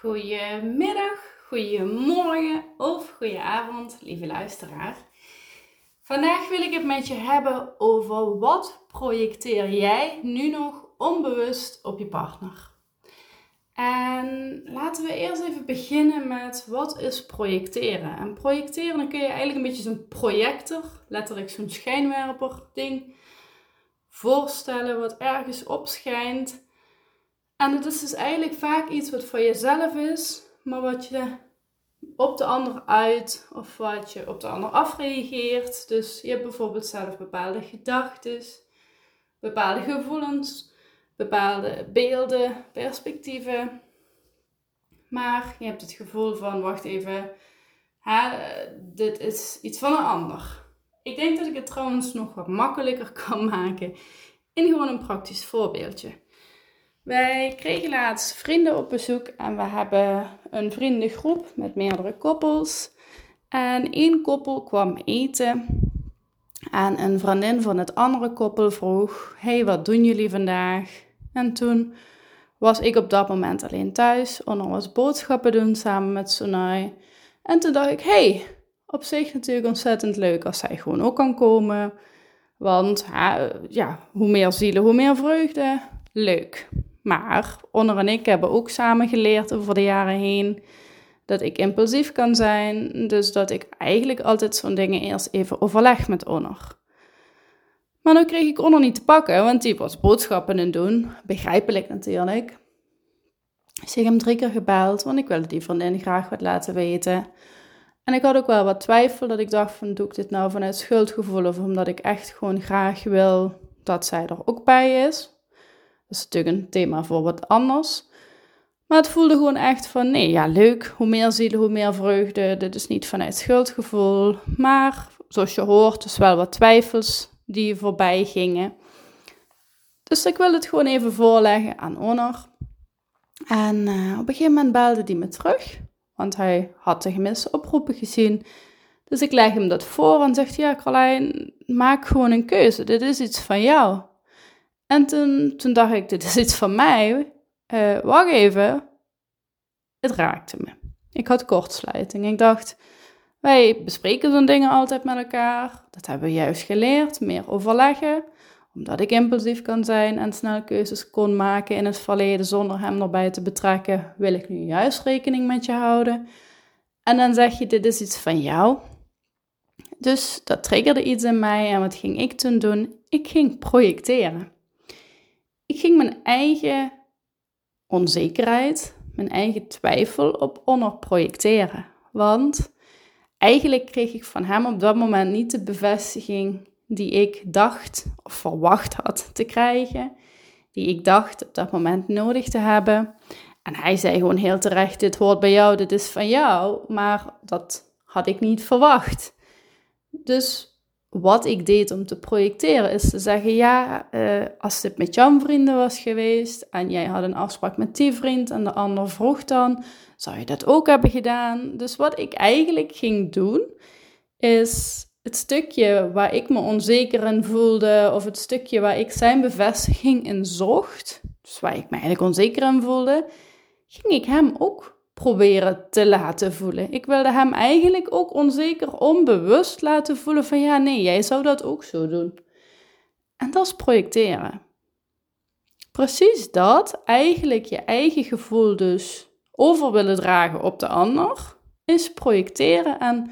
Goedemiddag, goedemorgen of goedenavond, lieve luisteraar. Vandaag wil ik het met je hebben over wat projecteer jij nu nog onbewust op je partner. En laten we eerst even beginnen met wat is projecteren. En projecteren, dan kun je eigenlijk een beetje zo'n projector, letterlijk zo'n schijnwerper ding, voorstellen wat ergens opschijnt. En het is dus eigenlijk vaak iets wat voor jezelf is, maar wat je op de ander uit of wat je op de ander afreageert. Dus je hebt bijvoorbeeld zelf bepaalde gedachten, bepaalde gevoelens, bepaalde beelden, perspectieven. Maar je hebt het gevoel van, wacht even, dit is iets van een ander. Ik denk dat ik het trouwens nog wat makkelijker kan maken in gewoon een praktisch voorbeeldje. Wij kregen laatst vrienden op bezoek en we hebben een vriendengroep met meerdere koppels. En één koppel kwam eten en een vriendin van het andere koppel vroeg: Hey, wat doen jullie vandaag? En toen was ik op dat moment alleen thuis, onder was boodschappen doen samen met Sonai. En toen dacht ik: Hey, op zich natuurlijk ontzettend leuk als zij gewoon ook kan komen. Want ja, hoe meer zielen, hoe meer vreugde. Leuk. Maar Onner en ik hebben ook samen geleerd over de jaren heen dat ik impulsief kan zijn. Dus dat ik eigenlijk altijd zo'n dingen eerst even overleg met Onner. Maar nu kreeg ik Onner niet te pakken, want die was boodschappen in doen. Begrijpelijk natuurlijk. Dus ik heb hem drie keer gebeld, want ik wilde die vriendin graag wat laten weten. En ik had ook wel wat twijfel dat ik dacht van doe ik dit nou vanuit schuldgevoel of omdat ik echt gewoon graag wil dat zij er ook bij is. Dat is natuurlijk een thema voor wat anders. Maar het voelde gewoon echt van, nee, ja, leuk. Hoe meer zielen, hoe meer vreugde. Dit is niet vanuit schuldgevoel. Maar, zoals je hoort, dus wel wat twijfels die voorbij gingen. Dus ik wil het gewoon even voorleggen aan Honor. En uh, op een gegeven moment belde hij me terug. Want hij had de gemiste oproepen gezien. Dus ik leg hem dat voor en zegt, ja, Carlijn, maak gewoon een keuze. Dit is iets van jou. En toen, toen dacht ik, dit is iets van mij. Uh, wacht even. Het raakte me. Ik had kortsluiting. Ik dacht, wij bespreken zo'n dingen altijd met elkaar. Dat hebben we juist geleerd. Meer overleggen. Omdat ik impulsief kan zijn en snel keuzes kon maken in het verleden zonder hem erbij te betrekken, wil ik nu juist rekening met je houden. En dan zeg je, dit is iets van jou. Dus dat triggerde iets in mij en wat ging ik toen doen? Ik ging projecteren ik ging mijn eigen onzekerheid, mijn eigen twijfel op Honor projecteren. Want eigenlijk kreeg ik van hem op dat moment niet de bevestiging die ik dacht of verwacht had te krijgen, die ik dacht op dat moment nodig te hebben. En hij zei gewoon heel terecht: Dit hoort bij jou, dit is van jou. Maar dat had ik niet verwacht. Dus wat ik deed om te projecteren, is te zeggen: ja, uh, als dit met jouw vrienden was geweest en jij had een afspraak met die vriend en de ander vroeg dan, zou je dat ook hebben gedaan? Dus wat ik eigenlijk ging doen, is het stukje waar ik me onzeker in voelde, of het stukje waar ik zijn bevestiging in zocht, dus waar ik me eigenlijk onzeker in voelde, ging ik hem ook proberen te laten voelen. Ik wilde hem eigenlijk ook onzeker onbewust laten voelen van ja, nee, jij zou dat ook zo doen. En dat is projecteren. Precies dat, eigenlijk je eigen gevoel dus over willen dragen op de ander, is projecteren. En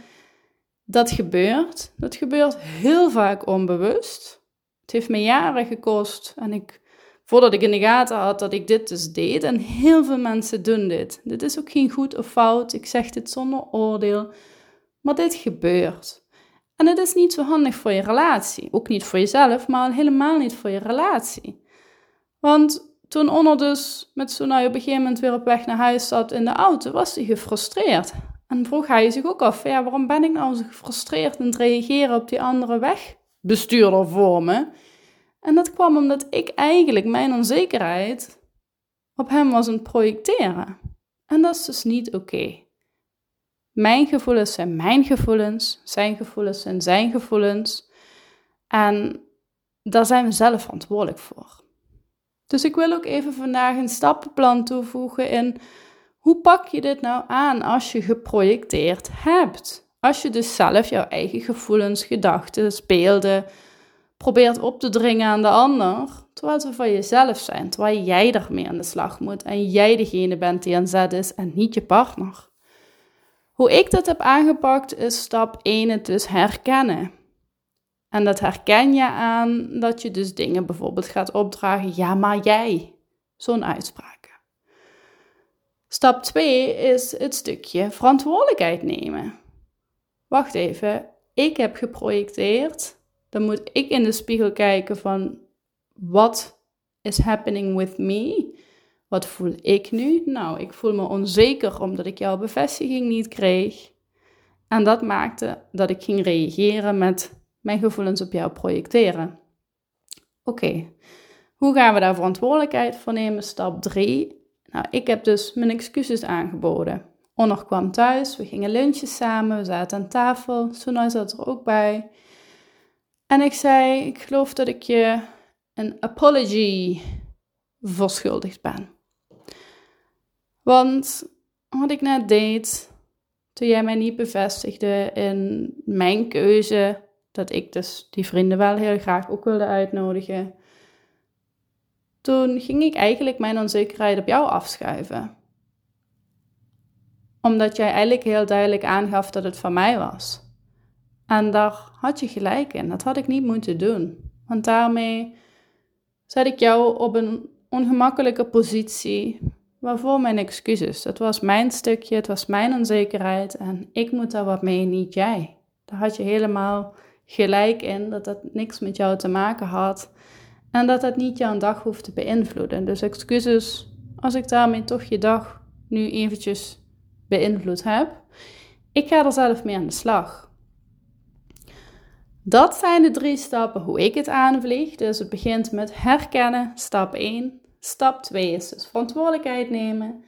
dat gebeurt. Dat gebeurt heel vaak onbewust. Het heeft me jaren gekost en ik voordat ik in de gaten had dat ik dit dus deed. En heel veel mensen doen dit. Dit is ook geen goed of fout. Ik zeg dit zonder oordeel. Maar dit gebeurt. En het is niet zo handig voor je relatie. Ook niet voor jezelf, maar helemaal niet voor je relatie. Want toen Onno dus met Sonai op een gegeven moment weer op weg naar huis zat in de auto, was hij gefrustreerd. En vroeg hij zich ook af, ja, waarom ben ik nou zo gefrustreerd in het reageren op die andere wegbestuurder voor me? En dat kwam omdat ik eigenlijk mijn onzekerheid op hem was aan het projecteren. En dat is dus niet oké. Mijn gevoelens zijn mijn gevoelens, zijn gevoelens zijn zijn gevoelens. En daar zijn we zelf verantwoordelijk voor. Dus ik wil ook even vandaag een stappenplan toevoegen in hoe pak je dit nou aan als je geprojecteerd hebt? Als je dus zelf jouw eigen gevoelens, gedachten, beelden probeert op te dringen aan de ander, terwijl ze van jezelf zijn, terwijl jij ermee aan de slag moet en jij degene bent die aan zet is en niet je partner. Hoe ik dat heb aangepakt is stap 1 het dus herkennen. En dat herken je aan dat je dus dingen bijvoorbeeld gaat opdragen, ja maar jij, zo'n uitspraak. Stap 2 is het stukje verantwoordelijkheid nemen. Wacht even, ik heb geprojecteerd dan moet ik in de spiegel kijken van wat is happening with me? Wat voel ik nu? Nou, ik voel me onzeker omdat ik jouw bevestiging niet kreeg. En dat maakte dat ik ging reageren met mijn gevoelens op jou projecteren. Oké, hoe gaan we daar verantwoordelijkheid voor nemen? Stap 3. Nou, ik heb dus mijn excuses aangeboden. Onnog kwam thuis, we gingen lunchen samen, we zaten aan tafel. Sonai zat er ook bij. En ik zei, ik geloof dat ik je een apology verschuldigd ben. Want wat ik net deed, toen jij mij niet bevestigde in mijn keuze, dat ik dus die vrienden wel heel graag ook wilde uitnodigen, toen ging ik eigenlijk mijn onzekerheid op jou afschuiven. Omdat jij eigenlijk heel duidelijk aangaf dat het van mij was. En daar had je gelijk in. Dat had ik niet moeten doen. Want daarmee zet ik jou op een ongemakkelijke positie. Waarvoor mijn excuses. Dat was mijn stukje, het was mijn onzekerheid. En ik moet daar wat mee, niet jij. Daar had je helemaal gelijk in dat dat niks met jou te maken had. En dat dat niet jouw dag hoeft te beïnvloeden. Dus excuses als ik daarmee toch je dag nu eventjes beïnvloed heb. Ik ga er zelf mee aan de slag. Dat zijn de drie stappen hoe ik het aanvlieg. Dus het begint met herkennen, stap 1. Stap 2 is dus verantwoordelijkheid nemen.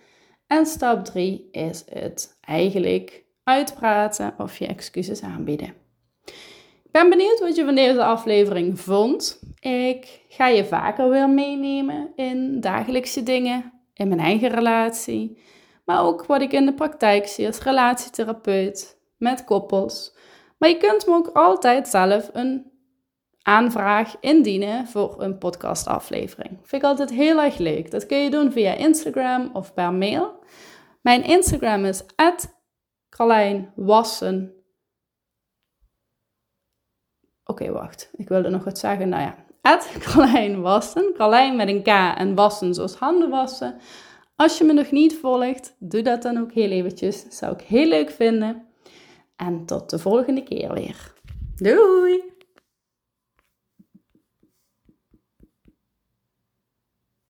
En stap 3 is het eigenlijk uitpraten of je excuses aanbieden. Ik ben benieuwd wat je van deze aflevering vond. Ik ga je vaker weer meenemen in dagelijkse dingen, in mijn eigen relatie, maar ook wat ik in de praktijk zie als relatietherapeut met koppels. Maar je kunt me ook altijd zelf een aanvraag indienen voor een podcastaflevering. Vind ik altijd heel erg leuk. Dat kun je doen via Instagram of per mail. Mijn Instagram is Wassen. Oké, wacht. Ik wilde nog wat zeggen. Nou ja, Carlijn Wassen. Carlijn met een K en wassen zoals handen wassen. Als je me nog niet volgt, doe dat dan ook heel eventjes. Dat zou ik heel leuk vinden. En tot de volgende keer weer. Doei!